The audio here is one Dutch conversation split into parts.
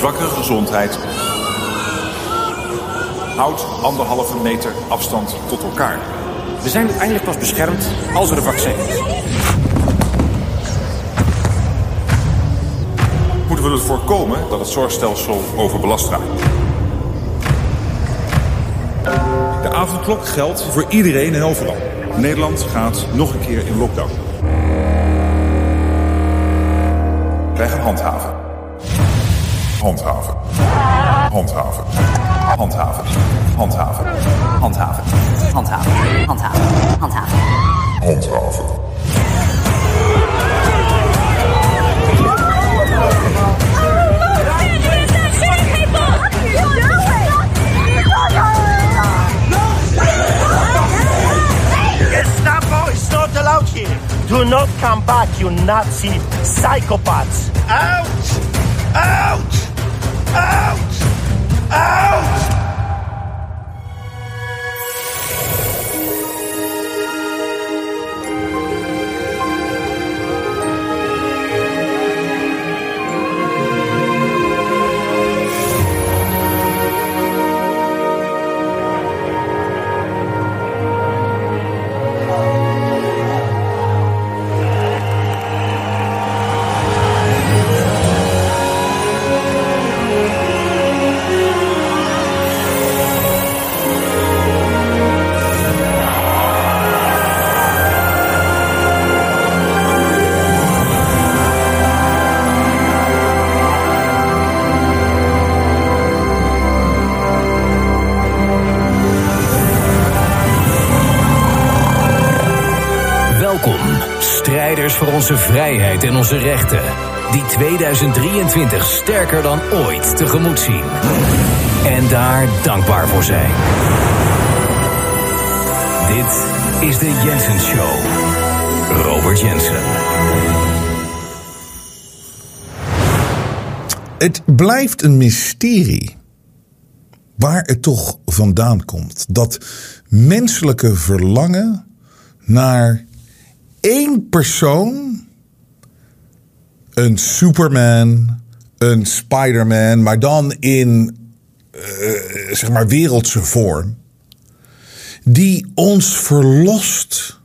zwakkere gezondheid. Houd anderhalve meter afstand tot elkaar. We zijn uiteindelijk pas beschermd als er een vaccin is. Moeten we er voorkomen dat het zorgstelsel overbelast raakt. De avondklok geldt voor iedereen en overal. Nederland gaat nog een keer in lockdown. Wij gaan handhaven. Handhaven. Handhaven. Handhaven. Handhaven. Handhaven. Handhaven. Handhaven. Handhaven. Handhaven. Is not allowed here. Do not come back, you Nazi psychopaths. Out! Out! Ah! Strijders voor onze vrijheid en onze rechten. Die 2023 sterker dan ooit tegemoet zien. En daar dankbaar voor zijn. Dit is de Jensen Show. Robert Jensen. Het blijft een mysterie waar het toch vandaan komt. Dat menselijke verlangen naar één persoon, een Superman, een Spider-Man, maar dan in eh, zeg maar wereldse vorm, die ons verlost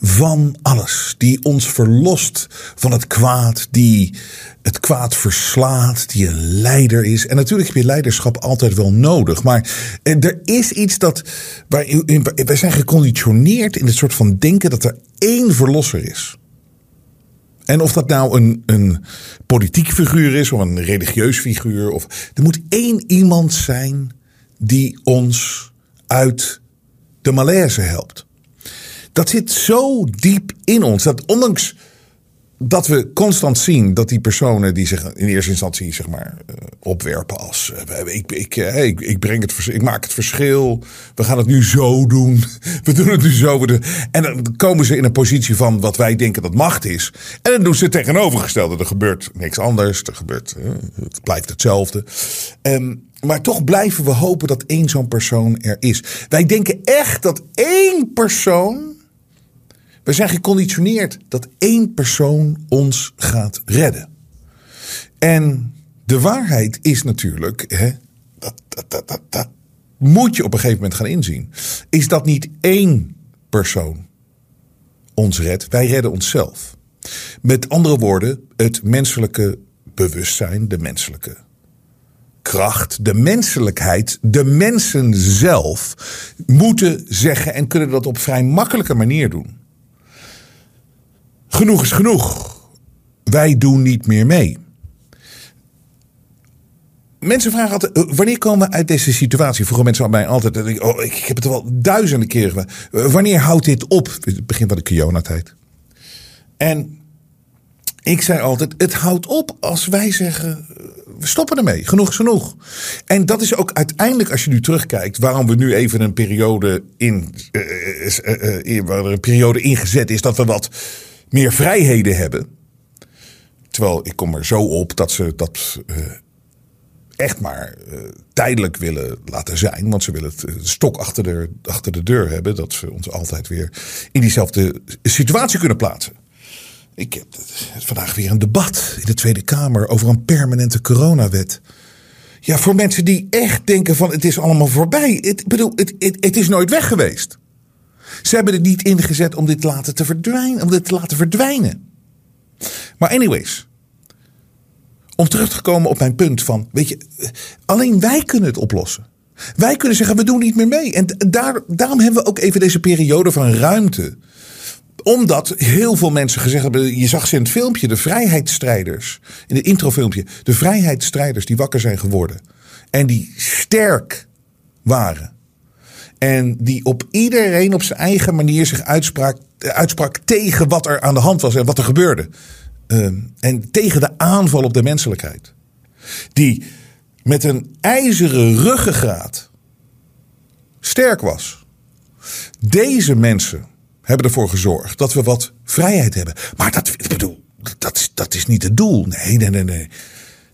van alles. Die ons verlost van het kwaad, die het kwaad verslaat, die een leider is. En natuurlijk heb je leiderschap altijd wel nodig. Maar er is iets dat. Wij zijn geconditioneerd in het soort van denken dat er één verlosser is. En of dat nou een, een politiek figuur is of een religieus figuur. Of, er moet één iemand zijn die ons uit de malaise helpt. Dat zit zo diep in ons dat ondanks dat we constant zien dat die personen die zich in eerste instantie zeg maar eh, opwerpen als eh, ik, ik, eh, ik, ik breng het ik maak het verschil, we gaan het nu zo doen, we doen het nu zo. we doen- En dan komen ze in een positie van wat wij denken dat macht is. En dan doen ze het tegenovergestelde. Er gebeurt niks anders, er gebeurt, het blijft hetzelfde. Ehm, maar toch blijven we hopen dat één zo'n persoon er is. Wij denken echt dat één persoon we zijn geconditioneerd dat één persoon ons gaat redden. En de waarheid is natuurlijk, hè, dat, dat, dat, dat, dat moet je op een gegeven moment gaan inzien, is dat niet één persoon ons redt, wij redden onszelf. Met andere woorden, het menselijke bewustzijn, de menselijke kracht, de menselijkheid, de mensen zelf moeten zeggen en kunnen dat op vrij makkelijke manier doen. Genoeg is genoeg. Wij doen niet meer mee. Mensen vragen altijd, eh, wanneer komen we uit deze situatie? Vroegen mensen aan mij altijd, oh, ik heb het wel duizenden keren. Eh, Wanneer houdt dit op? Het begin van de coronatijd. En ik zei altijd, het houdt op als wij zeggen, eh, we stoppen ermee. Genoeg is genoeg. En dat is ook uiteindelijk, als je nu terugkijkt, waarom we nu even een periode in, waar er een periode ingezet is dat we wat meer vrijheden hebben. Terwijl ik kom er zo op dat ze dat eh, echt maar eh, tijdelijk willen laten zijn. Want ze willen het eh, stok achter de, achter de deur hebben. Dat ze ons altijd weer in diezelfde situatie kunnen plaatsen. Ik heb vandaag weer een debat in de Tweede Kamer over een permanente coronawet. Ja, voor mensen die echt denken van het is allemaal voorbij. Ik bedoel, het, het is nooit weg geweest. Ze hebben het niet ingezet om dit, laten te verdwijnen, om dit te laten verdwijnen. Maar anyways. Om terug te komen op mijn punt van, weet je, alleen wij kunnen het oplossen. Wij kunnen zeggen, we doen niet meer mee. En daar, daarom hebben we ook even deze periode van ruimte omdat heel veel mensen gezegd hebben, je zag ze in het filmpje, de vrijheidsstrijders, in het introfilmpje, de vrijheidsstrijders die wakker zijn geworden. En die sterk waren. En die op iedereen op zijn eigen manier zich uitsprak, uitsprak tegen wat er aan de hand was en wat er gebeurde. Ehm, en tegen de aanval op de menselijkheid. Die met een ijzeren ruggengraat sterk was. Deze mensen hebben ervoor gezorgd dat we wat vrijheid hebben. Maar dat, bedoel, dat, dat is niet het doel. Nee, nee, nee, nee.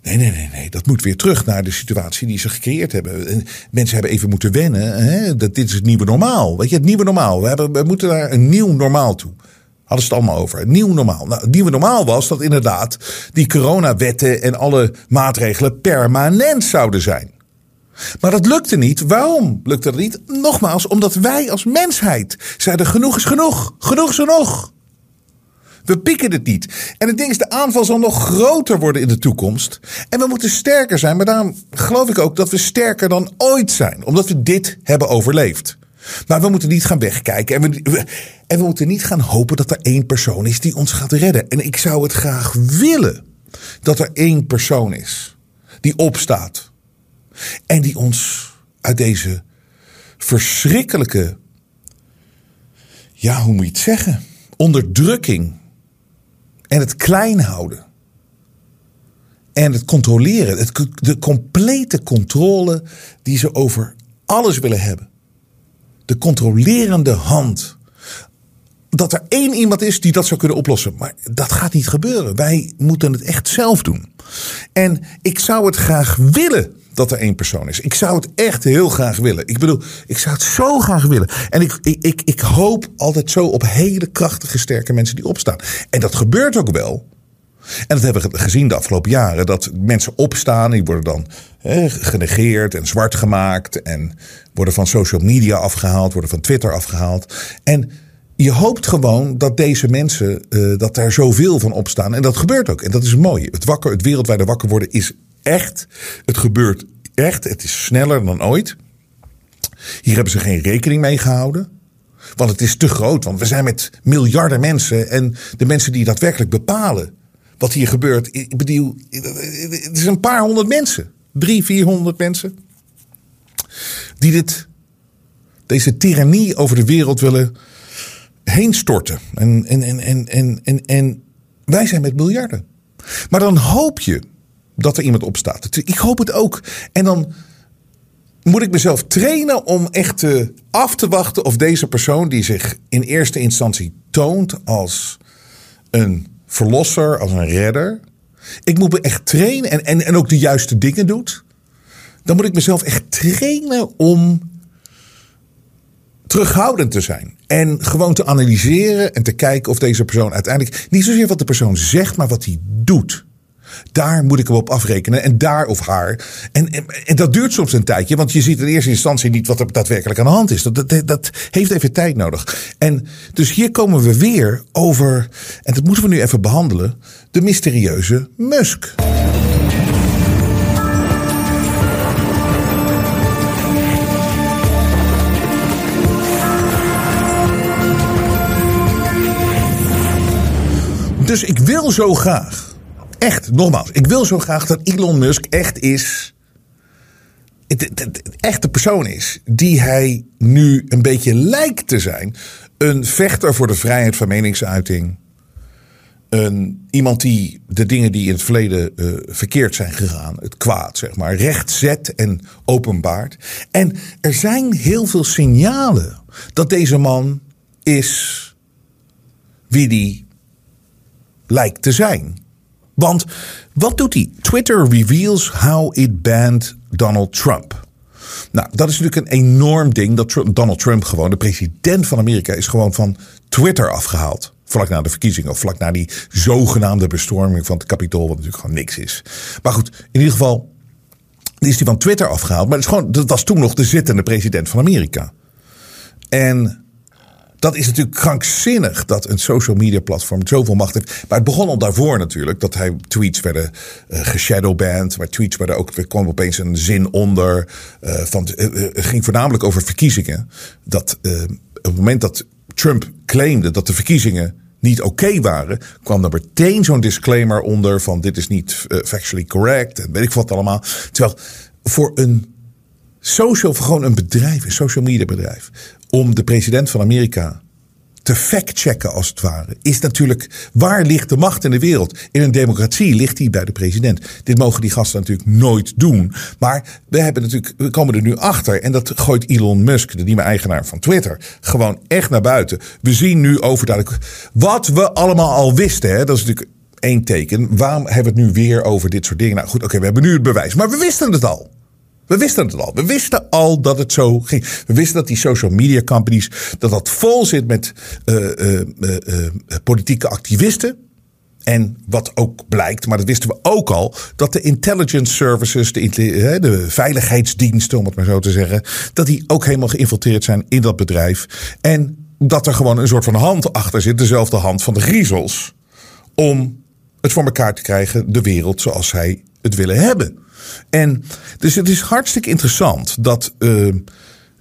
Nee, nee, nee, nee. Dat moet weer terug naar de situatie die ze gecreëerd hebben. Mensen hebben even moeten wennen. Hè? Dat dit is het nieuwe normaal. Weet je, het nieuwe normaal. We, hebben, we moeten naar een nieuw normaal toe. Hadden ze het allemaal over. Een nieuw normaal. Nou, het nieuwe normaal was dat inderdaad die coronawetten en alle maatregelen permanent zouden zijn. Maar dat lukte niet. Waarom lukte dat niet? Nogmaals, omdat wij als mensheid zeiden: genoeg is genoeg. Genoeg is genoeg. We pikken het niet. En het ding is, de aanval zal nog groter worden in de toekomst. En we moeten sterker zijn. Maar daarom geloof ik ook dat we sterker dan ooit zijn. Omdat we dit hebben overleefd. Maar we moeten niet gaan wegkijken. En we, en we moeten niet gaan hopen dat er één persoon is die ons gaat redden. En ik zou het graag willen dat er één persoon is die opstaat. En die ons uit deze verschrikkelijke, ja, hoe moet je het zeggen? Onderdrukking en het klein houden. En het controleren, het, de complete controle die ze over alles willen hebben. De controlerende hand. Dat er één iemand is die dat zou kunnen oplossen. Maar dat gaat niet gebeuren. Wij moeten het echt zelf doen. En ik zou het graag willen dat er één persoon is. Ik zou het echt heel graag willen. Ik bedoel, ik zou het zo graag willen. En ik, ik, ik, hoop altijd zo op hele krachtige, sterke mensen die opstaan. En dat gebeurt ook wel. En dat hebben we gezien de afgelopen jaren. Dat mensen opstaan, die worden dan genegeerd en zwart gemaakt. En worden van social media afgehaald, worden van Twitter afgehaald. En je hoopt gewoon dat deze mensen, uh, dat daar zoveel van opstaan. En dat gebeurt ook. En dat is mooi. Het, wakker, het wereldwijde wakker worden is echt. Het gebeurt echt. Het is sneller dan ooit. Hier hebben ze geen rekening mee gehouden. Want het is te groot. Want we zijn met miljarden mensen. En de mensen die daadwerkelijk bepalen wat hier gebeurt. Ik bedoel, het is een paar honderd mensen. Drie, vierhonderd mensen. Die dit, deze tirannie over de wereld willen heen storten. En, en, en, en, en, en, en wij zijn met miljarden. Maar dan hoop je dat er iemand opstaat. Ik hoop het ook. En dan moet ik mezelf trainen om echt af te wachten of deze persoon die zich in eerste instantie toont als een verlosser, als een redder. Ik moet me echt trainen en, en, en ook de juiste dingen doet. Dan moet ik mezelf echt trainen om terughoudend te zijn. En gewoon te analyseren en te kijken of deze persoon uiteindelijk niet zozeer wat de persoon zegt, maar wat hij doet. Daar moet ik hem op afrekenen. En daar of haar. En, en, dat duurt soms een tijdje. Want je ziet in eerste instantie niet wat er daadwerkelijk aan de hand is. Dat, dat, dat heeft even tijd nodig. En dus hier komen we weer over. En dat moeten we nu even behandelen. De mysterieuze Musk. Dus ik wil zo graag echt, nogmaals, ik wil zo graag dat Elon Musk echt is. Echt de persoon is die hij nu een beetje lijkt te zijn. Een vechter voor de vrijheid van meningsuiting. Een, iemand die de dingen die in het verleden uh, verkeerd zijn gegaan, het kwaad, zeg maar, recht zet en openbaart. En er zijn heel veel signalen dat deze man is wie die lijkt te zijn. Want wat doet hij? Twitter reveals how it banned Donald Trump. Nou, dat is natuurlijk een enorm ding dat Donald Trump gewoon, de president van Amerika, is gewoon van Twitter afgehaald. Vlak na de verkiezingen of vlak na die zogenaamde bestorming van het kapitool, wat natuurlijk gewoon niks is. Maar goed, in ieder geval is hij van Twitter afgehaald. Maar het is gewoon, dat was toen nog de zittende president van Amerika. En dat is natuurlijk krankzinnig dat een social media platform zoveel macht heeft. Maar het begon al daarvoor natuurlijk. Dat hij tweets werden eh geshadowband. Maar tweets werden ook, er kwam opeens een zin onder. eh, van, eh, het ging voornamelijk over verkiezingen. Dat op het moment dat Trump claimde dat de verkiezingen niet oké waren, kwam er meteen zo'n disclaimer onder van dit is niet factually correct en weet ik wat allemaal. Terwijl voor een social, gewoon een bedrijf, een social media bedrijf, om de president van Amerika te fact-checken als het ware, is natuurlijk waar ligt de macht in de wereld? In een democratie ligt die bij de president. Dit mogen die gasten natuurlijk nooit doen. Maar we, hebben natuurlijk, we komen er nu achter en dat gooit Elon Musk, de nieuwe eigenaar van Twitter, gewoon echt naar buiten. We zien nu overduidelijk wat we allemaal al wisten. Hè? Dat is natuurlijk één teken. Waarom hebben we het nu weer over dit soort dingen? Nou goed, oké, we hebben nu het bewijs, maar we wisten het al. We wisten het al. We wisten al dat het zo ging. We wisten dat die social media companies, dat dat vol zit met eh, eh, eh, politieke activisten. En wat ook blijkt, maar dat wisten we ook al, dat de intelligence services, de, de veiligheidsdiensten, om het maar zo te zeggen, dat die ook helemaal geïnfiltreerd zijn in dat bedrijf. En dat er gewoon een soort van hand achter zit, dezelfde hand van de griezels, om het voor elkaar te krijgen, de wereld zoals zij het willen hebben. En dus het is hartstikke interessant dat eh,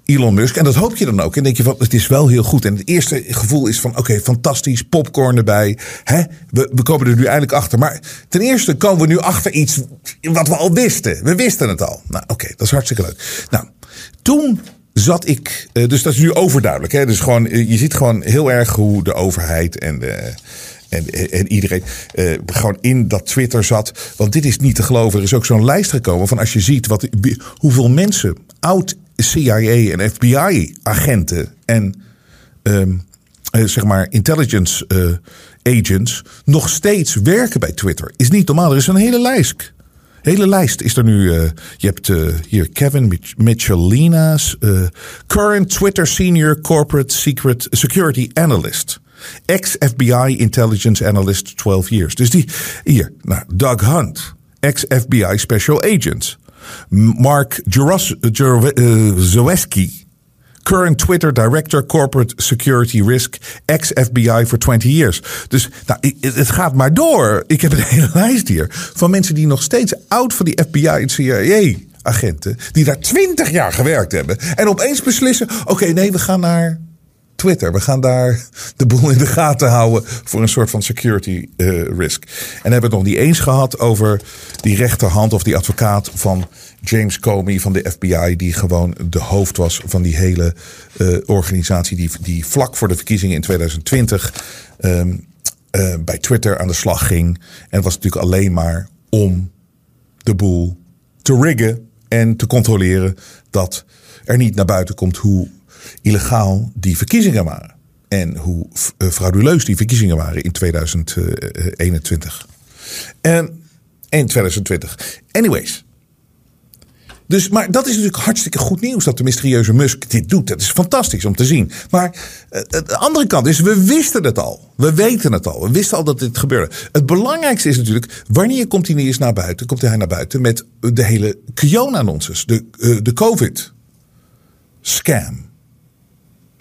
Elon Musk, en dat hoop je dan ook, en denk je van het is wel heel goed. En het eerste gevoel is van oké, fantastisch, popcorn erbij. Hè? We, we komen er nu eindelijk achter. Maar ten eerste komen we nu achter iets wat we al wisten. We wisten het al. Nou oké, dat is hartstikke leuk. Nou, toen zat ik, eh, dus dat is nu overduidelijk. Hè? Dus gewoon, eh, je ziet gewoon heel erg hoe de overheid en de. En, en iedereen eh, gewoon in dat Twitter zat. Want dit is niet te geloven. Er is ook zo'n lijst gekomen van als je ziet wat, hoeveel mensen, oud CIA en FBI agenten en ehm, eh, zeg maar intelligence eh, agents nog steeds werken bij Twitter. Is niet normaal. Er is een hele lijst. Hele lijst is er nu. je hebt hier Kevin Mich- Michelina's, current Twitter senior corporate secret security analyst. Ex-FBI intelligence analyst 12 years. Dus die hier, nou, Doug Hunt, ex-FBI special agent. Mark eh, Zaweski, Current Twitter Director Corporate Security Risk, ex-FBI for 20 years. Dus nou, het gaat maar door. Ik heb een hele lijst hier van mensen die nog steeds oud van die FBI en CIA agenten, die daar 20 jaar gewerkt hebben. En opeens beslissen: oké, nee, we gaan naar Twitter. We gaan daar de boel in de gaten houden voor een soort van security eh, risk. En hebben het nog niet eens gehad over die rechterhand of die advocaat van James Comey van de FBI, die gewoon de hoofd was van die hele eh, organisatie die, die vlak voor de verkiezingen in 2020 ehm, eh, bij Twitter aan de slag ging. En was natuurlijk alleen maar om de boel te riggen en te controleren dat er niet naar buiten komt hoe illegaal die verkiezingen waren. En hoe eh, frauduleus die verkiezingen waren in 2021. En in 2020. Anyways. Dus, maar dat is natuurlijk hartstikke goed nieuws dat de mysterieuze Musk dit doet. Dat is fantastisch om te zien. Maar eh, de andere kant is, we wisten het al. We weten het al. We wisten al dat dit gebeurde. Het belangrijkste is natuurlijk, wanneer komt hij eens naar buiten? Komt hij naar buiten met de hele Kiona-nonsense. De, eh, de COVID-scam.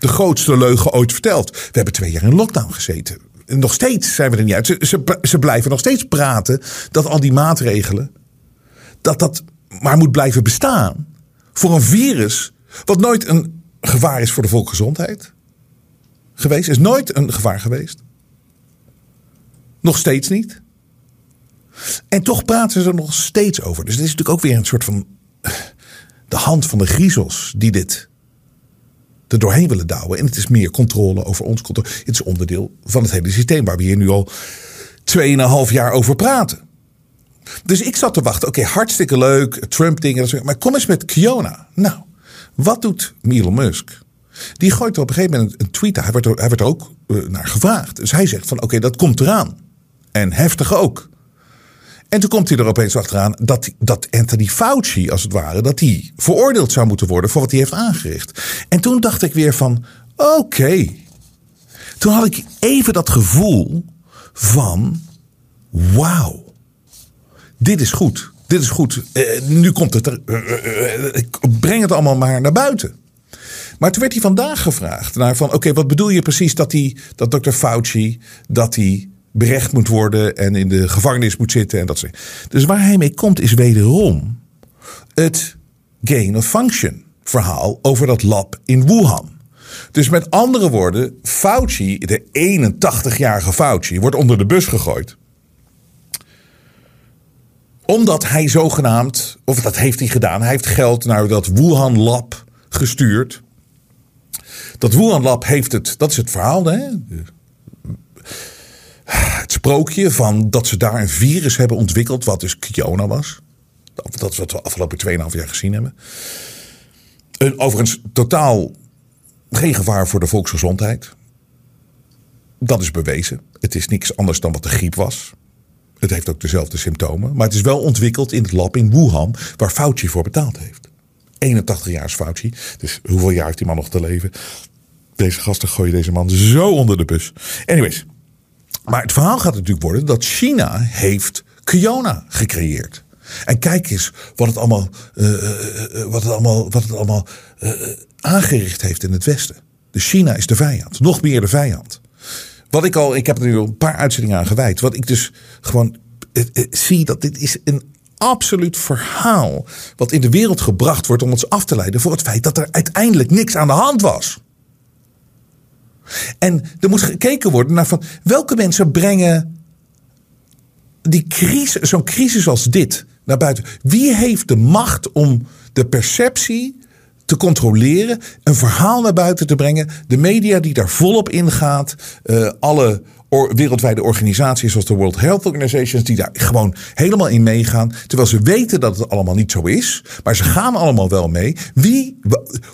De grootste leugen ooit verteld. We hebben twee jaar in lockdown gezeten. En nog steeds zijn we er niet uit. Ze, ze, ze blijven nog steeds praten dat al die maatregelen dat dat maar moet blijven bestaan voor een virus wat nooit een gevaar is voor de volksgezondheid geweest, is nooit een gevaar geweest. Nog steeds niet. En toch praten ze er nog steeds over. Dus dit is natuurlijk ook weer een soort van de hand van de griezels die dit er doorheen willen douwen. En het is meer controle over ons. Het is onderdeel van het hele systeem waar we hier nu al 2,5 jaar over praten. Dus ik zat te wachten. Oké, hartstikke leuk. Trump-dingen. Maar kom eens met Kiona. Nou, wat doet Elon Musk? Die gooit er op een gegeven moment een tweet. Hij werd er, hij werd er ook uh, naar gevraagd. Dus hij zegt van oké, dat komt eraan. En heftig ook. En toen komt hij er opeens achteraan dat, dat Anthony Fauci, als het ware, dat hij veroordeeld zou moeten worden voor wat hij heeft aangericht. En toen dacht ik weer van, oké. Toen had ik even dat gevoel van, wauw, dit is goed. Dit is goed. Eh, nu komt het er. ik breng het allemaal maar naar buiten. Maar toen werd hij vandaag gevraagd naar van, oké, wat bedoel je precies dat die, dat dokter Fauci, dat hij berecht moet worden en in de gevangenis moet zitten en dat. Dus waar hij mee komt is wederom het gain of function verhaal over dat lab in Wuhan. Dus met andere woorden, Fauci, de 81-jarige Fauci, wordt onder de bus gegooid omdat hij zogenaamd, of dat heeft hij gedaan, hij heeft geld naar dat Wuhan Lab gestuurd. Dat Wuhan Lab heeft het, dat is het verhaal, hè? Het sprookje van dat ze daar een virus hebben ontwikkeld, wat dus Kiona was. Dat is wat we afgelopen 2,5 jaar gezien hebben. Een, overigens totaal geen gevaar voor de volksgezondheid. Dat is bewezen. Het is niks anders dan wat de griep was. Het heeft ook dezelfde symptomen. Maar het is wel ontwikkeld in het lab in Wuhan, waar Fauci voor betaald heeft. 81 jaar is Fauci. Dus hoeveel jaar heeft die man nog te leven? Deze gasten gooien deze man zo onder de bus. Anyways. Maar het verhaal gaat natuurlijk worden dat China heeft Kiona gecreëerd. En kijk eens wat het allemaal, uh, uh, wat het allemaal, wat het allemaal aangericht heeft in het Westen. Dus China is de vijand. Nog meer de vijand. Wat ik al, ik heb er nu een paar uitzendingen aan gewijd. Wat ik dus gewoon zie dat dit is een absoluut verhaal. Wat in de wereld gebracht wordt om ons af te leiden voor het feit dat er uiteindelijk niks aan de hand was. En er moet gekeken worden naar van welke mensen brengen die crisis, zo'n crisis als dit naar buiten. Wie heeft de macht om de perceptie te controleren, een verhaal naar buiten te brengen, de media die daar volop ingaat, uh, alle or, wereldwijde organisaties zoals de World Health Organizations die daar gewoon helemaal in meegaan, terwijl ze weten dat het allemaal niet zo is, maar ze gaan allemaal wel mee. Wie,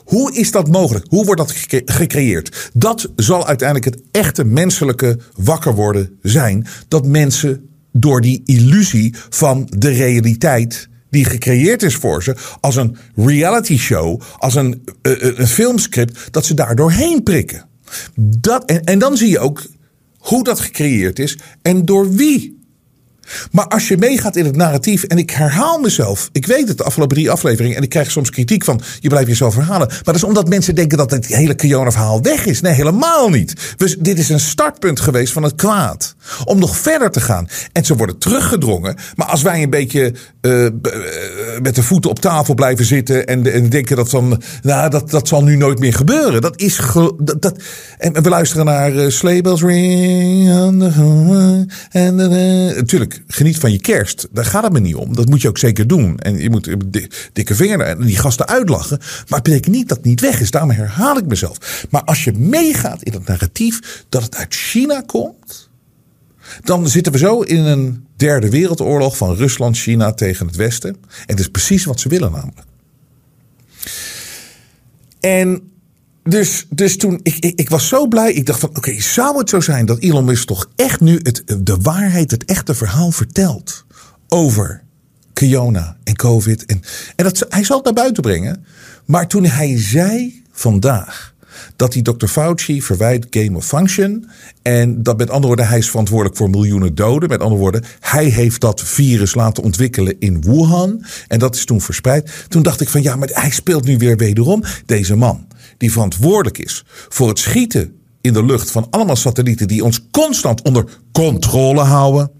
hoe is dat mogelijk? Hoe wordt dat gecreëerd? Dat zal uiteindelijk het echte menselijke wakker worden zijn, dat mensen door die illusie van de realiteit die gecreëerd is voor ze als een reality show, als een, uh, een filmscript, dat ze daar doorheen prikken. Dat, en, en dan zie je ook hoe dat gecreëerd is en door wie. Maar als je meegaat in het narratief, en ik herhaal mezelf, ik weet het de afgelopen drie afleveringen, en ik krijg soms kritiek van je blijft jezelf herhalen. Maar dat is omdat mensen denken dat het hele Kiona-verhaal weg is. Nee, helemaal niet. Dus dit is een startpunt geweest van het kwaad. Om nog verder te gaan. En ze worden teruggedrongen. Maar als wij een beetje uh, met de voeten op tafel blijven zitten en, en denken dat van, nou, dat, dat zal nu nooit meer gebeuren. Dat is. Dat, en we luisteren naar uh, Sleebells Ring. En natuurlijk geniet van je kerst. Daar gaat het me niet om. Dat moet je ook zeker doen. En je moet dikke vinger en die gasten uitlachen. Maar het betekent niet dat het niet weg is. Daarom herhaal ik mezelf. Maar als je meegaat in het narratief dat het uit China komt. Dan zitten we zo in een derde wereldoorlog van Rusland, China tegen het Westen. En het is precies wat ze willen namelijk. En dus, dus toen, ik, ik, ik, was zo blij. Ik dacht van, oké, zou het zo zijn dat Elon Musk toch echt nu het, de waarheid, het echte verhaal vertelt over Kiona en COVID. En, en dat, hij zal het naar buiten brengen. Maar toen hij zei vandaag dat die Dr. Fauci verwijt game of function. En dat met andere woorden, hij is verantwoordelijk voor miljoenen doden. Met andere woorden, hij heeft dat virus laten ontwikkelen in Wuhan. En dat is toen verspreid. Toen dacht ik van ja, maar hij speelt nu weer wederom deze man die verantwoordelijk is voor het schieten in de lucht van allemaal satellieten die ons constant onder controle houden.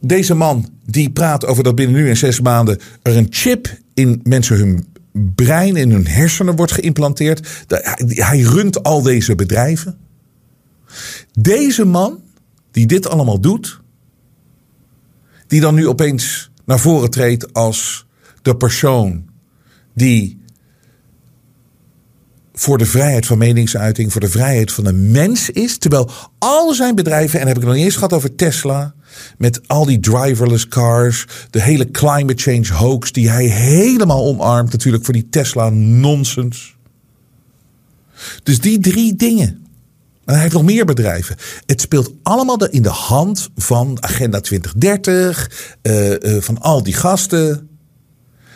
Deze man die praat over dat binnen nu in zes maanden er een chip in mensen hun brein, in hun hersenen wordt geïmplanteerd. Hij runt al deze bedrijven. Deze man die dit allemaal doet, die dan nu opeens naar voren treedt als de persoon die voor de vrijheid van meningsuiting, voor de vrijheid van een mens is. Terwijl al zijn bedrijven, en heb ik nog niet eens gehad over Tesla, met al die driverless cars, de hele climate change hoax die hij helemaal omarmt, natuurlijk voor die Tesla nonsens. Dus die drie dingen. Maar hij heeft nog meer bedrijven. Het speelt allemaal in de hand van Agenda 2030, uh, uh, van al die gasten.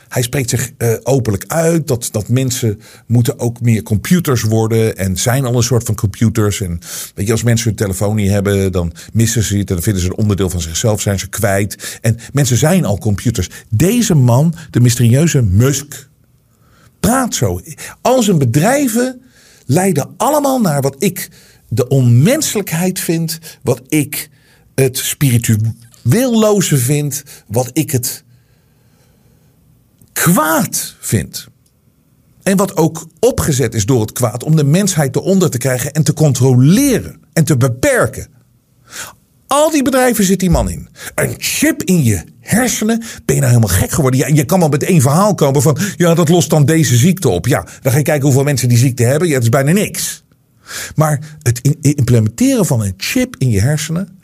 Hij spreekt zich uh, openlijk uit dat, dat mensen moeten ook meer computers worden en zijn al een soort van computers. En weet je, als mensen hun telefoon niet hebben, dan missen ze het en dan vinden ze een onderdeel van zichzelf, zijn ze kwijt. En mensen zijn al computers. Deze man, de mysterieuze Musk, praat zo. Al zijn bedrijven leiden allemaal naar wat ik de onmenselijkheid vind, wat ik het spiritueelloze vind, wat ik het kwaad vind. En wat ook opgezet is door het kwaad om de mensheid eronder te krijgen en te controleren en te beperken. Al die bedrijven zit die man in. Een chip in je hersenen. Ben je nou helemaal gek geworden? Ja, je kan wel met één verhaal komen van. Ja, dat lost dan deze ziekte op. Ja, dan ga je kijken hoeveel mensen die ziekte hebben. Ja, dat is bijna niks. Maar het implementeren van een chip in je hersenen.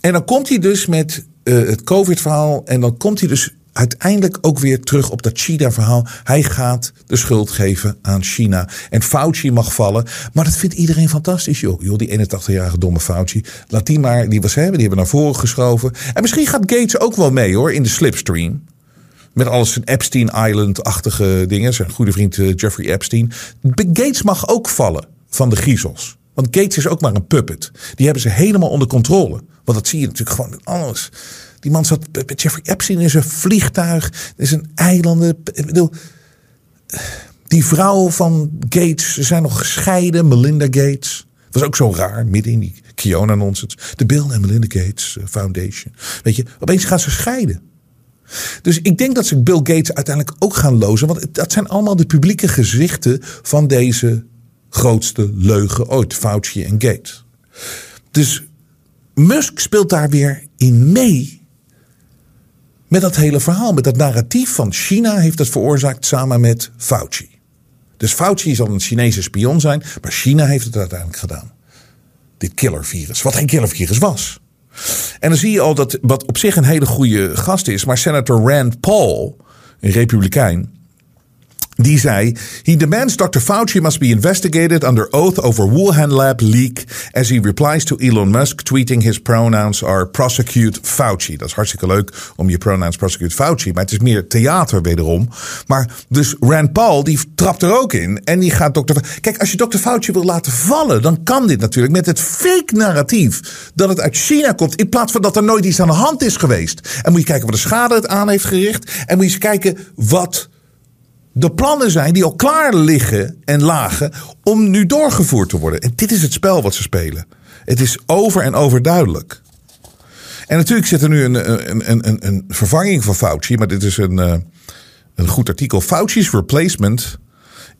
En dan komt hij dus met uh, het COVID-verhaal. En dan komt hij dus uiteindelijk ook weer terug op dat China-verhaal. Hij gaat de schuld geven aan China. En Fauci mag vallen. Maar dat vindt iedereen fantastisch, joh. joh die 81-jarige domme Fauci. Laat die maar, die was hebben, die hebben naar voren geschoven. En misschien gaat Gates ook wel mee, hoor, in de slipstream. Met alles zijn Epstein Island-achtige dingen. Zijn goede vriend eh, Jeffrey Epstein. Gates mag ook vallen van de griezels. Want Gates is ook maar een puppet. Die hebben ze helemaal onder controle. Want dat zie je natuurlijk gewoon met alles. Die man zat met Jeffrey Epstein in zijn vliegtuig. Er is een eiland. Ik bedoel, die vrouw van Gates, ze zijn nog gescheiden. Melinda Gates. Was ook zo raar, midden in die Kiona nonsense. De Bill en Melinda Gates eh, Foundation. Weet je, opeens gaan ze scheiden. Dus ik denk dat ze Bill Gates uiteindelijk ook gaan lozen. Want dat zijn allemaal de publieke gezichten van deze grootste leugen ooit. Fauci en Gates. Dus Musk speelt daar weer in mee. Met dat hele verhaal, met dat narratief van China heeft het veroorzaakt samen met Fauci. Dus Fauci zal een Chinese spion zijn, maar China heeft het uiteindelijk gedaan. Dit killervirus, wat geen killervirus was. En dan zie je al dat wat op zich een hele goede gast is, maar senator Rand Paul, een republikein, die zei: He demands Dr. Fauci must be investigated under oath over Wuhan lab leak. As he replies to Elon Musk, tweeting his pronouns are prosecute Fauci. Dat is hartstikke leuk om je pronouns prosecute Fauci. Maar het is meer theater wederom. Maar dus Rand Paul die trapt er ook in. En die gaat Dr. Kijk, als je Dr. Fauci wil laten vallen, dan kan dit natuurlijk met het fake narratief dat het uit China komt. In plaats van dat er nooit iets aan de hand is geweest. En moet je kijken wat de schade het aan heeft gericht. En moet je eens kijken wat de plannen zijn die al klaar liggen en lagen om nu doorgevoerd te worden. En dit is het spel wat ze spelen. Het is over en over duidelijk. En natuurlijk zit er nu een, een, een, een vervanging van Fauci, maar dit is een, eh, een goed artikel. Fauci's replacement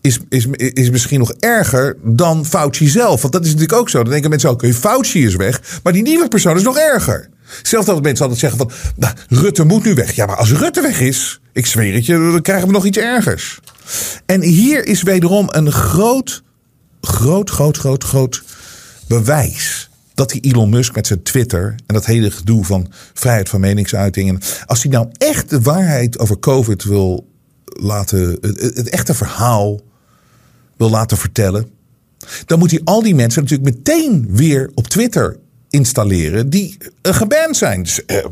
is, is, is misschien nog erger dan Fauci zelf. Want dat is natuurlijk ook zo. Dan denken mensen ook, okay, Fauci is weg, maar die nieuwe persoon is nog erger. Zelfs dat mensen altijd zeggen van, nou, Rutte moet nu weg. Ja, maar als Rutte weg is, ik zweer het je, dan krijgen we nog iets ergers. En hier is wederom een groot, groot, groot, groot, groot bewijs dat die Elon Musk met zijn Twitter en dat hele gedoe van vrijheid van meningsuitingen, als hij nou echt de waarheid over COVID wil laten, het, het echte verhaal wil laten vertellen, dan moet hij al die mensen natuurlijk meteen weer op Twitter installeren die uh, geband zijn. Dus, uh,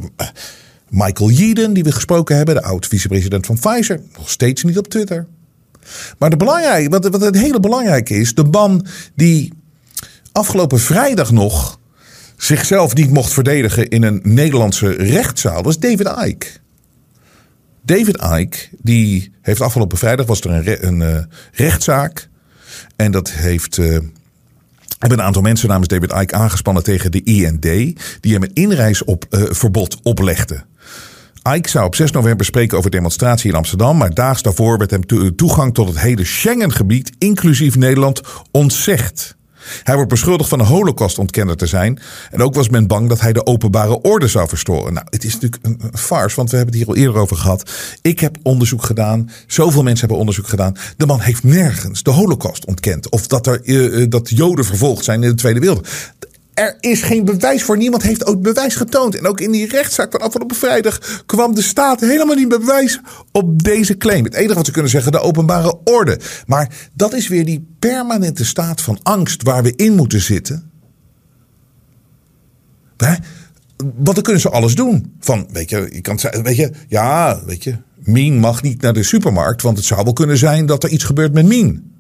Michael Yeadon, die we gesproken hebben, de oud-vicepresident van Pfizer, nog steeds niet op Twitter. Maar de belangrijk, wat, wat het hele belangrijke is, de man die afgelopen vrijdag nog zichzelf niet mocht verdedigen in een Nederlandse rechtszaal, was David Icke. David Icke, die heeft afgelopen vrijdag was er een, een uh, rechtszaak. En dat heeft hebben een aantal mensen namens David Icke aangespannen tegen de IND, die hem een inreisverbod uh, oplegde. Ike zou op 6 november spreken over demonstratie in Amsterdam, maar daags daarvoor werd hem toegang tot het hele Schengengebied, inclusief Nederland, ontzegd. Hij wordt beschuldigd van een holocaustontkenner te zijn. En ook was men bang dat hij de openbare orde zou verstoren. Nou, het is natuurlijk een, farce, want we hebben het hier al eerder over gehad. Ik heb onderzoek gedaan. Zoveel mensen hebben onderzoek gedaan. De man heeft nergens de holocaust ontkend. Of dat, er, uh, dat Joden vervolgd zijn in de Tweede Wereldoorlog. Er is geen bewijs voor. Niemand heeft ook bewijs getoond. En ook in die rechtszaak van afgelopen vrijdag kwam de staat helemaal niet bewijs op deze claim. Het enige wat ze kunnen zeggen, de openbare orde. Maar dat is weer die permanente staat van angst waar we in moeten zitten. Want dan kunnen ze alles doen. Van, weet je, je kan zeggen, weet je, ja, weet je, Mien mag niet naar de supermarkt, want het zou wel kunnen zijn dat er iets gebeurt met Mien.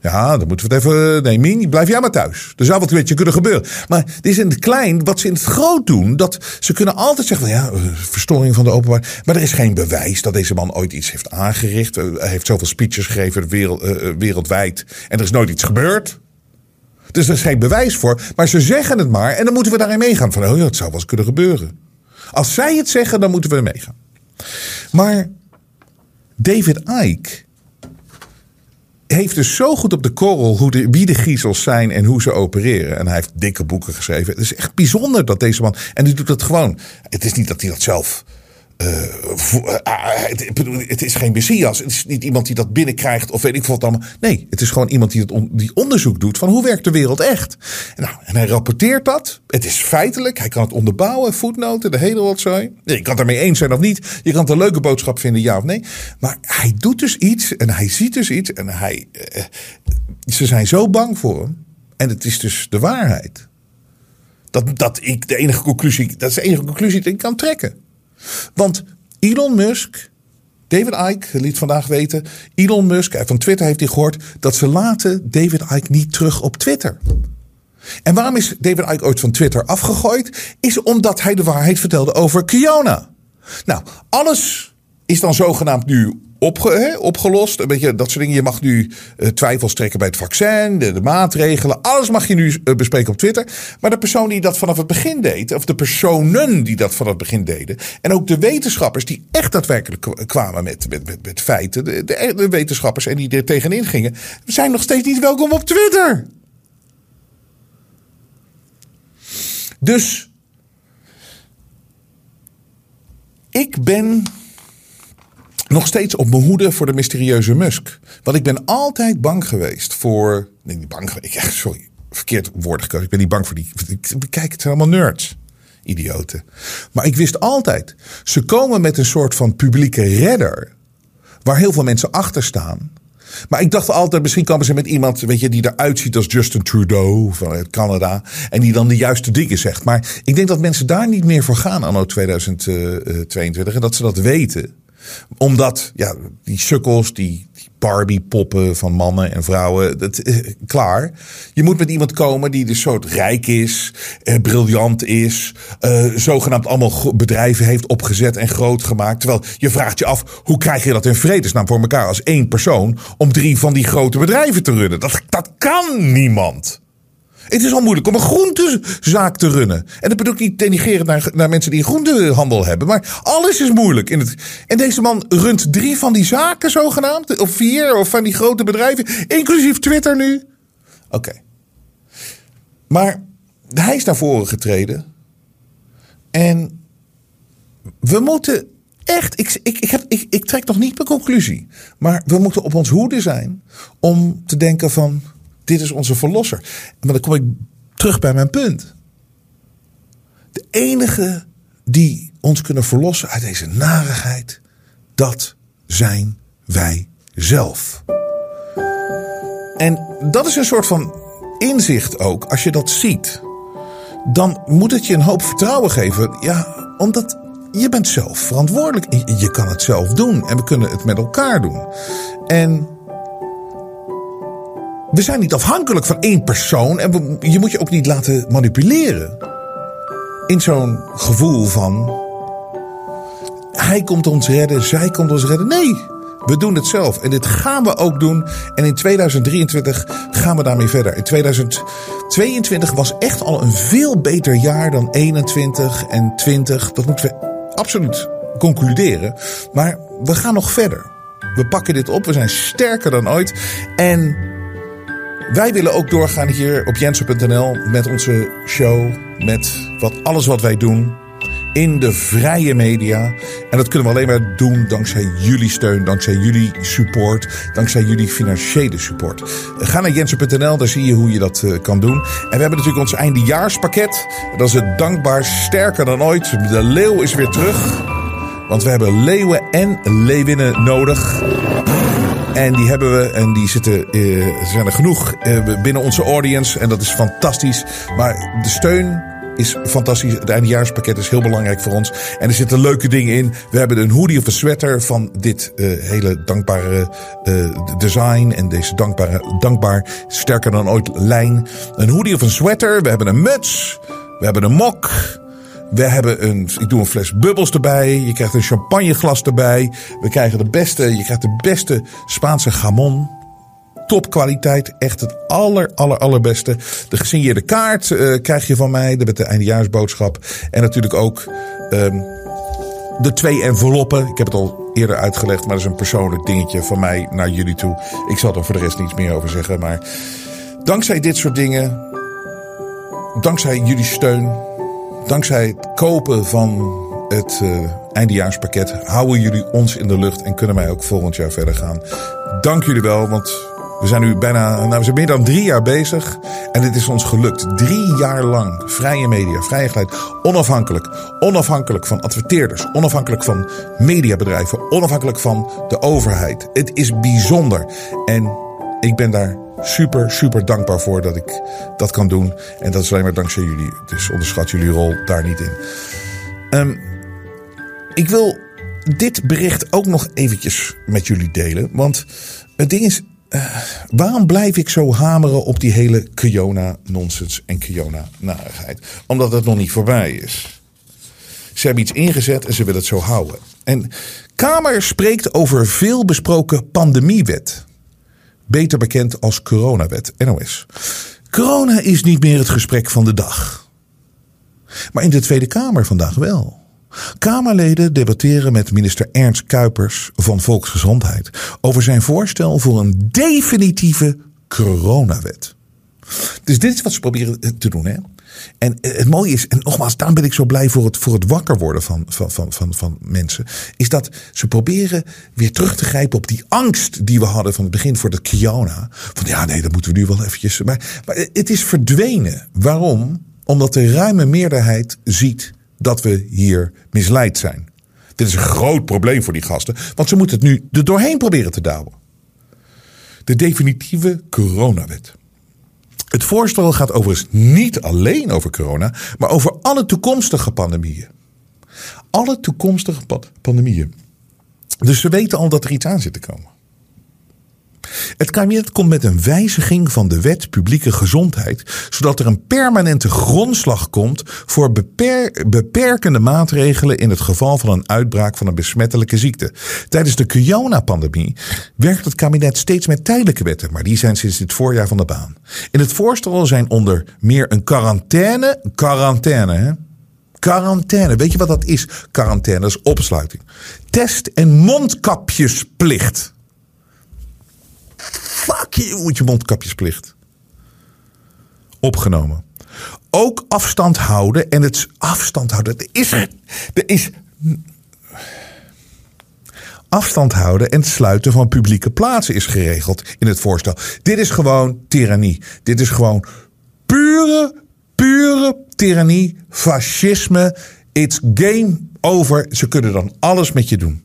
Ja, dan moeten we het even. Nee, blijf jij maar thuis. Er zou wat een beetje kunnen gebeuren. Maar het is in het klein wat ze in het groot doen. Dat ze kunnen altijd zeggen: van, ja, eh, verstoring van de openbaar. Maar er is geen bewijs dat deze man ooit iets heeft aangericht. Eh, Hij heeft zoveel speeches gegeven wereld, eh, wereldwijd. En er is nooit iets gebeurd. Dus er is geen bewijs voor. Maar ze zeggen het maar. En dan moeten we daarin meegaan. Van, oh ja, het zou wel eens kunnen gebeuren. Als zij het zeggen, dan moeten we meegaan. Maar David Icke heeft dus zo goed op de korrel hoe de, wie de griezels zijn en hoe ze opereren. En hij heeft dikke boeken geschreven. Het is echt bijzonder dat deze man. En die doet dat gewoon. Het is niet dat hij dat zelf. Eh, eh, ah, bedoel, het is geen messias. Het is niet iemand die dat binnenkrijgt of weet ik wat. Nee, het is gewoon iemand die, het die onderzoek doet van hoe werkt de wereld echt. En, nou, en hij rapporteert dat. Het is feitelijk. Hij kan het onderbouwen, voetnoten, de hele rotzooi. Nee, je kan het ermee eens zijn of niet. Je kan het een leuke boodschap vinden, ja of nee. Maar hij doet dus iets en hij ziet dus iets. En hij, eh, ze zijn zo bang voor hem. En het is dus de waarheid. Dat, dat ik de enige conclusie, dat is de enige conclusie die ik kan trekken. Want Elon Musk, David Icke liet vandaag weten, Elon Musk eh, van Twitter heeft hij gehoord dat ze laten David Icke niet terug op Twitter. En waarom is David Icke ooit van Twitter afgegooid? Is omdat hij de waarheid vertelde over Kiona. Nou, alles is dan zogenaamd nu opge, opgelost. Een beetje dat soort dingen. Je mag nu eh, twijfels trekken bij het vaccin, de, maatregelen. Alles mag je nu eh, bespreken op Twitter. Maar de persoon die dat vanaf het begin deed, of de personen die dat vanaf het begin deden. En ook de wetenschappers die echt daadwerkelijk kwa- kwamen met, met, met, met feiten. De, de, de wetenschappers en die er tegenin gingen, zijn nog steeds niet welkom op Twitter. Dus ik ben nog steeds op mijn hoede voor de mysterieuze Musk. Want ik ben altijd bang geweest voor. Nee, niet bang ja, Sorry, verkeerd woord gekozen. Ik ben niet bang voor die. ik- Kijk, het zijn allemaal nerds. Idioten. Maar ik wist altijd. Ze komen met een soort van publieke redder. Waar heel veel mensen achter staan. Maar ik dacht altijd, misschien komen ze met iemand weet je, die eruit ziet als Justin Trudeau van Canada. En die dan de juiste dingen zegt. Maar ik denk dat mensen daar niet meer voor gaan anno 2022. En dat ze dat weten. Omdat ja, die sukkels, die, die Barbie-poppen van mannen en vrouwen, dat, eh, klaar. Je moet met iemand komen die dus soort rijk is, eh, briljant is, eh, zogenaamd allemaal bedrijven heeft opgezet en groot gemaakt. Terwijl je vraagt je af, hoe krijg je dat in vredesnaam voor elkaar als één persoon om drie van die grote bedrijven te runnen? Dat, dat kan niemand. Het is al moeilijk om een groentezaak te runnen. En dat bedoel ik niet denigerend naar, naar mensen die groentehandel hebben. Maar alles is moeilijk. In het, en deze man runt drie van die zaken zogenaamd. Of vier, of van die grote bedrijven. Inclusief Twitter nu. Oké. Maar hij is naar voren getreden. En we moeten echt. Ik, ik, ik, heb, ik, ik trek nog niet mijn conclusie. Maar we moeten op ons hoede zijn. Om te denken van. Dit is onze verlosser. Maar dan kom ik terug bij mijn punt. De enige die ons kunnen verlossen uit deze narigheid. Dat zijn wij zelf. En dat is een soort van inzicht ook. Als je dat ziet. Dan moet het je een hoop vertrouwen geven. Ja, omdat je bent zelf verantwoordelijk. Je- Je kan het zelf doen. En we kunnen het met elkaar doen. En we zijn niet afhankelijk van één persoon. En je moet je ook niet laten manipuleren. In zo'n gevoel van. Hij komt ons redden, zij komt ons redden. Nee, we doen het zelf. En dit gaan we ook doen. En in 2023 gaan we daarmee verder. In 2022 was echt al een veel beter jaar dan 21 en 20. Dat moeten we absoluut concluderen. Maar we gaan nog verder. We pakken dit op. We zijn sterker dan ooit. En wij willen ook doorgaan hier op jensen.nl met onze show. Met wat, alles wat wij doen in de vrije media. En dat kunnen we alleen maar doen dankzij jullie steun, dankzij jullie support, dankzij jullie financiële support. Ga naar jensen.nl, daar zie je hoe je dat eh, kan doen. En we hebben natuurlijk ons eindejaarspakket. Dat is het dankbaar sterker dan ooit. De leeuw is weer terug. Want we hebben leeuwen en leeuwinnen nodig. En die hebben we en die zitten, eh, zijn er genoeg eh, binnen onze audience. En dat is fantastisch. Maar de steun is fantastisch. Het eindejaarspakket is heel belangrijk voor ons. En er zitten leuke dingen in. We hebben een hoodie of een sweater van dit uh, hele dankbare uh, design. En deze dankbare, dankbaar, sterker dan ooit lijn. Een hoodie of een sweater. We hebben een muts. We hebben een mok. We hebben een, ik doe een fles bubbels erbij. Je krijgt een champagneglas erbij. We krijgen de beste, je krijgt de beste Spaanse gamon topkwaliteit. Echt het aller, aller, allerbeste. De gesigneerde kaart uh, krijg je van mij. Met de eindejaarsboodschap. En natuurlijk ook um, de twee enveloppen. Ik heb het al eerder uitgelegd. Maar dat is een persoonlijk dingetje van mij naar jullie toe. Ik zal er voor de rest niets meer over zeggen. Maar dankzij dit soort dingen. Dankzij jullie steun. Dankzij het kopen van het uh, eindejaarspakket houden jullie ons in de lucht en kunnen wij ook volgend jaar verder gaan. Dank jullie wel, want we zijn nu bijna, nou, we zijn meer dan drie jaar bezig. En het is ons gelukt. Drie jaar lang. Vrije media, vrije geluid. Onafhankelijk. Onafhankelijk van adverteerders. Onafhankelijk van mediabedrijven. Onafhankelijk van de overheid. Het is bijzonder. En ik ben daar super, super dankbaar voor dat ik dat kan doen. En dat is alleen maar dankzij jullie. Dus onderschat jullie rol daar niet in. Um, ik wil dit bericht ook nog eventjes met jullie delen. Want het ding is, uh, waarom blijf ik zo hameren op die hele Kiona-nonsens en Kiona-narigheid? Omdat het nog niet voorbij is. Ze hebben iets ingezet en ze willen het zo houden. En Kamer spreekt over veel besproken pandemiewet. Beter bekend als coronawet, NOS. Corona is niet meer het gesprek van de dag. Maar in de Tweede Kamer vandaag wel. Kamerleden debatteren met minister Ernst Kuipers van Volksgezondheid over zijn voorstel voor een definitieve coronawet. Dus dit is wat ze proberen te doen. Hè? En het mooie is, en nogmaals, daarom ben ik zo blij voor het, voor het wakker worden van, van, van, van, van mensen. Is dat ze proberen weer terug te grijpen op die angst die we hadden van het begin voor de Kiona. Van ja, nee, dat moeten we nu wel eventjes. Maar, maar het is verdwenen. Waarom? Omdat de ruime meerderheid ziet dat we hier misleid zijn. Dit is een groot probleem voor die gasten, want ze moeten het nu er doorheen proberen te douwen. De definitieve coronawet. Het voorstel gaat overigens niet alleen over corona, maar over alle toekomstige pandemieën. Alle toekomstige pandemieën. Dus ze weten al dat er iets aan zit te komen. Het kabinet komt met een wijziging van de wet publieke gezondheid, zodat er een permanente grondslag komt voor beperkende maatregelen in het geval van een uitbraak van een besmettelijke ziekte. Tijdens de corona-pandemie werkt het kabinet steeds met tijdelijke wetten, maar die zijn sinds dit voorjaar van de baan. In het voorstel zijn onder meer een quarantaine, quarantaine, hè? Quarantaine, weet je wat dat is? Quarantaine, is opsluiting. Test- en mondkapjesplicht. Fuck you moet je mondkapjesplicht. Opgenomen. Ook afstand houden en het afstand houden. Er is, er is afstand houden en het sluiten van publieke plaatsen is geregeld in het voorstel. Dit is gewoon tirannie. Dit is gewoon pure, pure tirannie, fascisme. It's game over. Ze kunnen dan alles met je doen.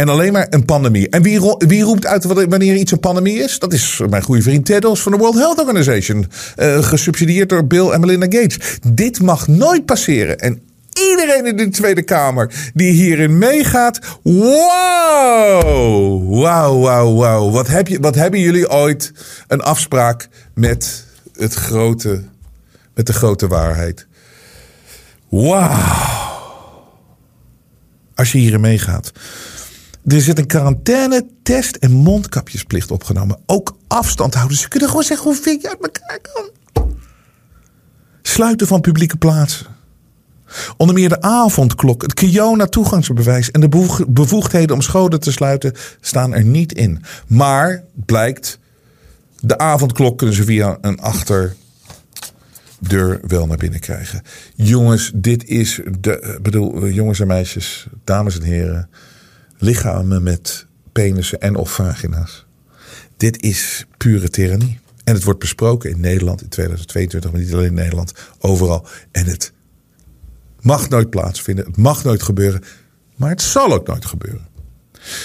En alleen maar een pandemie. En wie, wie roept uit wanneer iets een pandemie is? Dat is mijn goede vriend Tedros van de World Health Organization. Uh, gesubsidieerd door Bill en Melinda Gates. Dit mag nooit passeren. En iedereen in de Tweede Kamer die hierin meegaat. Wow! Wauw, wauw, wauw. Wat, heb je, wat hebben jullie ooit een afspraak met, het grote, met de grote waarheid? Wauw. Als je hierin meegaat. Er zit een quarantaine, test en mondkapjesplicht opgenomen. Ook afstand houden. Ze kunnen gewoon zeggen hoe je uit elkaar kan. Sluiten van publieke plaatsen. Onder meer de avondklok, het Kiona toegangsbewijs en de bevoegdheden om scholen te sluiten staan er niet in. Maar blijkt, de avondklok kunnen ze via een achterdeur wel naar binnen krijgen. Jongens, dit is de, bedoel, jongens en meisjes, dames en heren lichamen met penissen en of vagina's. Dit is pure tyrannie. En het wordt besproken in Nederland in 2022, maar niet alleen in Nederland, overal. En het mag nooit plaatsvinden, het mag nooit gebeuren, maar het zal ook nooit gebeuren.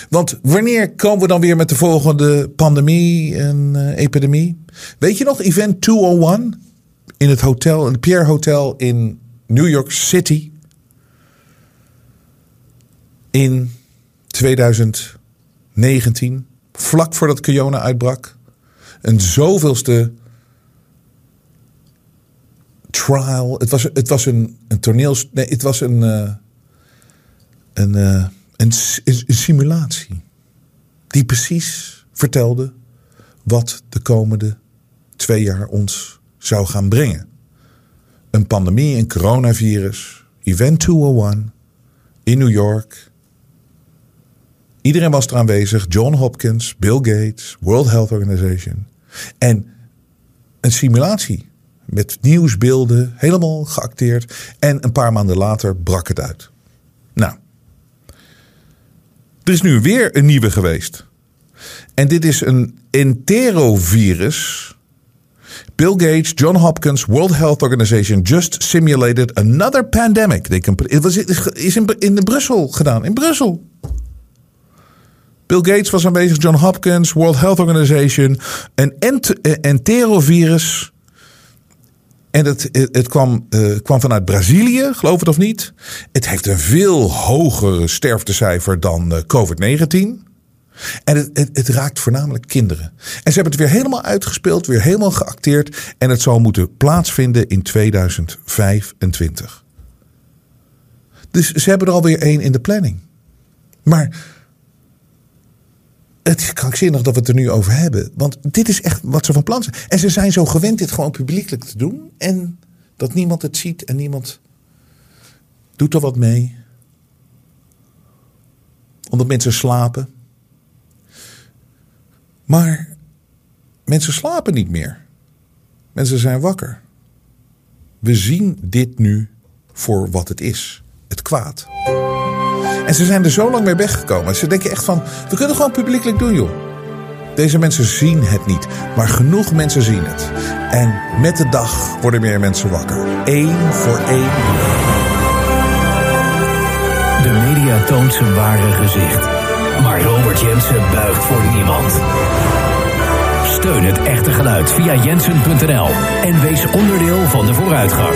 Want wanneer komen we dan weer met de volgende pandemie en uh, epidemie? Weet je nog, Event 201? in het hotel, in het Pierre Hotel in New York City. In 2019, vlak voordat corona uitbrak. Een zoveelste trial. Het was, het was een, een toneel. Nee, het was een, uh, een, uh, een, een simulatie. Die precies vertelde wat de komende twee jaar ons zou gaan brengen. Een pandemie, een coronavirus, Event 201 in New York. Iedereen was er aanwezig. John Hopkins, Bill Gates, World Health Organization. En een simulatie met nieuwsbeelden, helemaal geacteerd. En een paar maanden later brak het uit. Nou, er is nu weer een nieuwe geweest. En dit is een enterovirus. Bill Gates, John Hopkins, World Health Organization just simulated another pandemic. Het was is in, in Brussel gedaan. In Brussel. Bill Gates was aanwezig, John Hopkins, World Health Organization. Een ent enterovirus. En het, het, kwam, uh, kwam vanuit Brazilië, geloof het of niet. Het heeft een veel hoger sterftecijfer dan uh, COVID-19. En het, het, het, raakt voornamelijk kinderen. En ze hebben het weer helemaal uitgespeeld, weer helemaal geacteerd. En het zal moeten plaatsvinden in 2025. Dus ze hebben er alweer één in de planning. Maar het is krankzinnig dat we het er nu over hebben. Want dit is echt wat ze van plan zijn. En ze zijn zo gewend dit gewoon publiekelijk te doen. En dat niemand het ziet en niemand doet er wat mee. Omdat mensen slapen. Maar mensen slapen niet meer. Mensen zijn wakker. We zien dit nu voor wat het is: het kwaad. En ze zijn er zo lang mee weggekomen. Ze denken echt van: we kunnen gewoon publiekelijk doen, joh. Deze mensen zien het niet, maar genoeg mensen zien het. En met de dag worden meer mensen wakker. Eén voor één. De media toont zijn ware gezicht. Maar Robert Jensen buigt voor niemand. Steun het echte geluid via jensen.nl en wees onderdeel van de vooruitgang.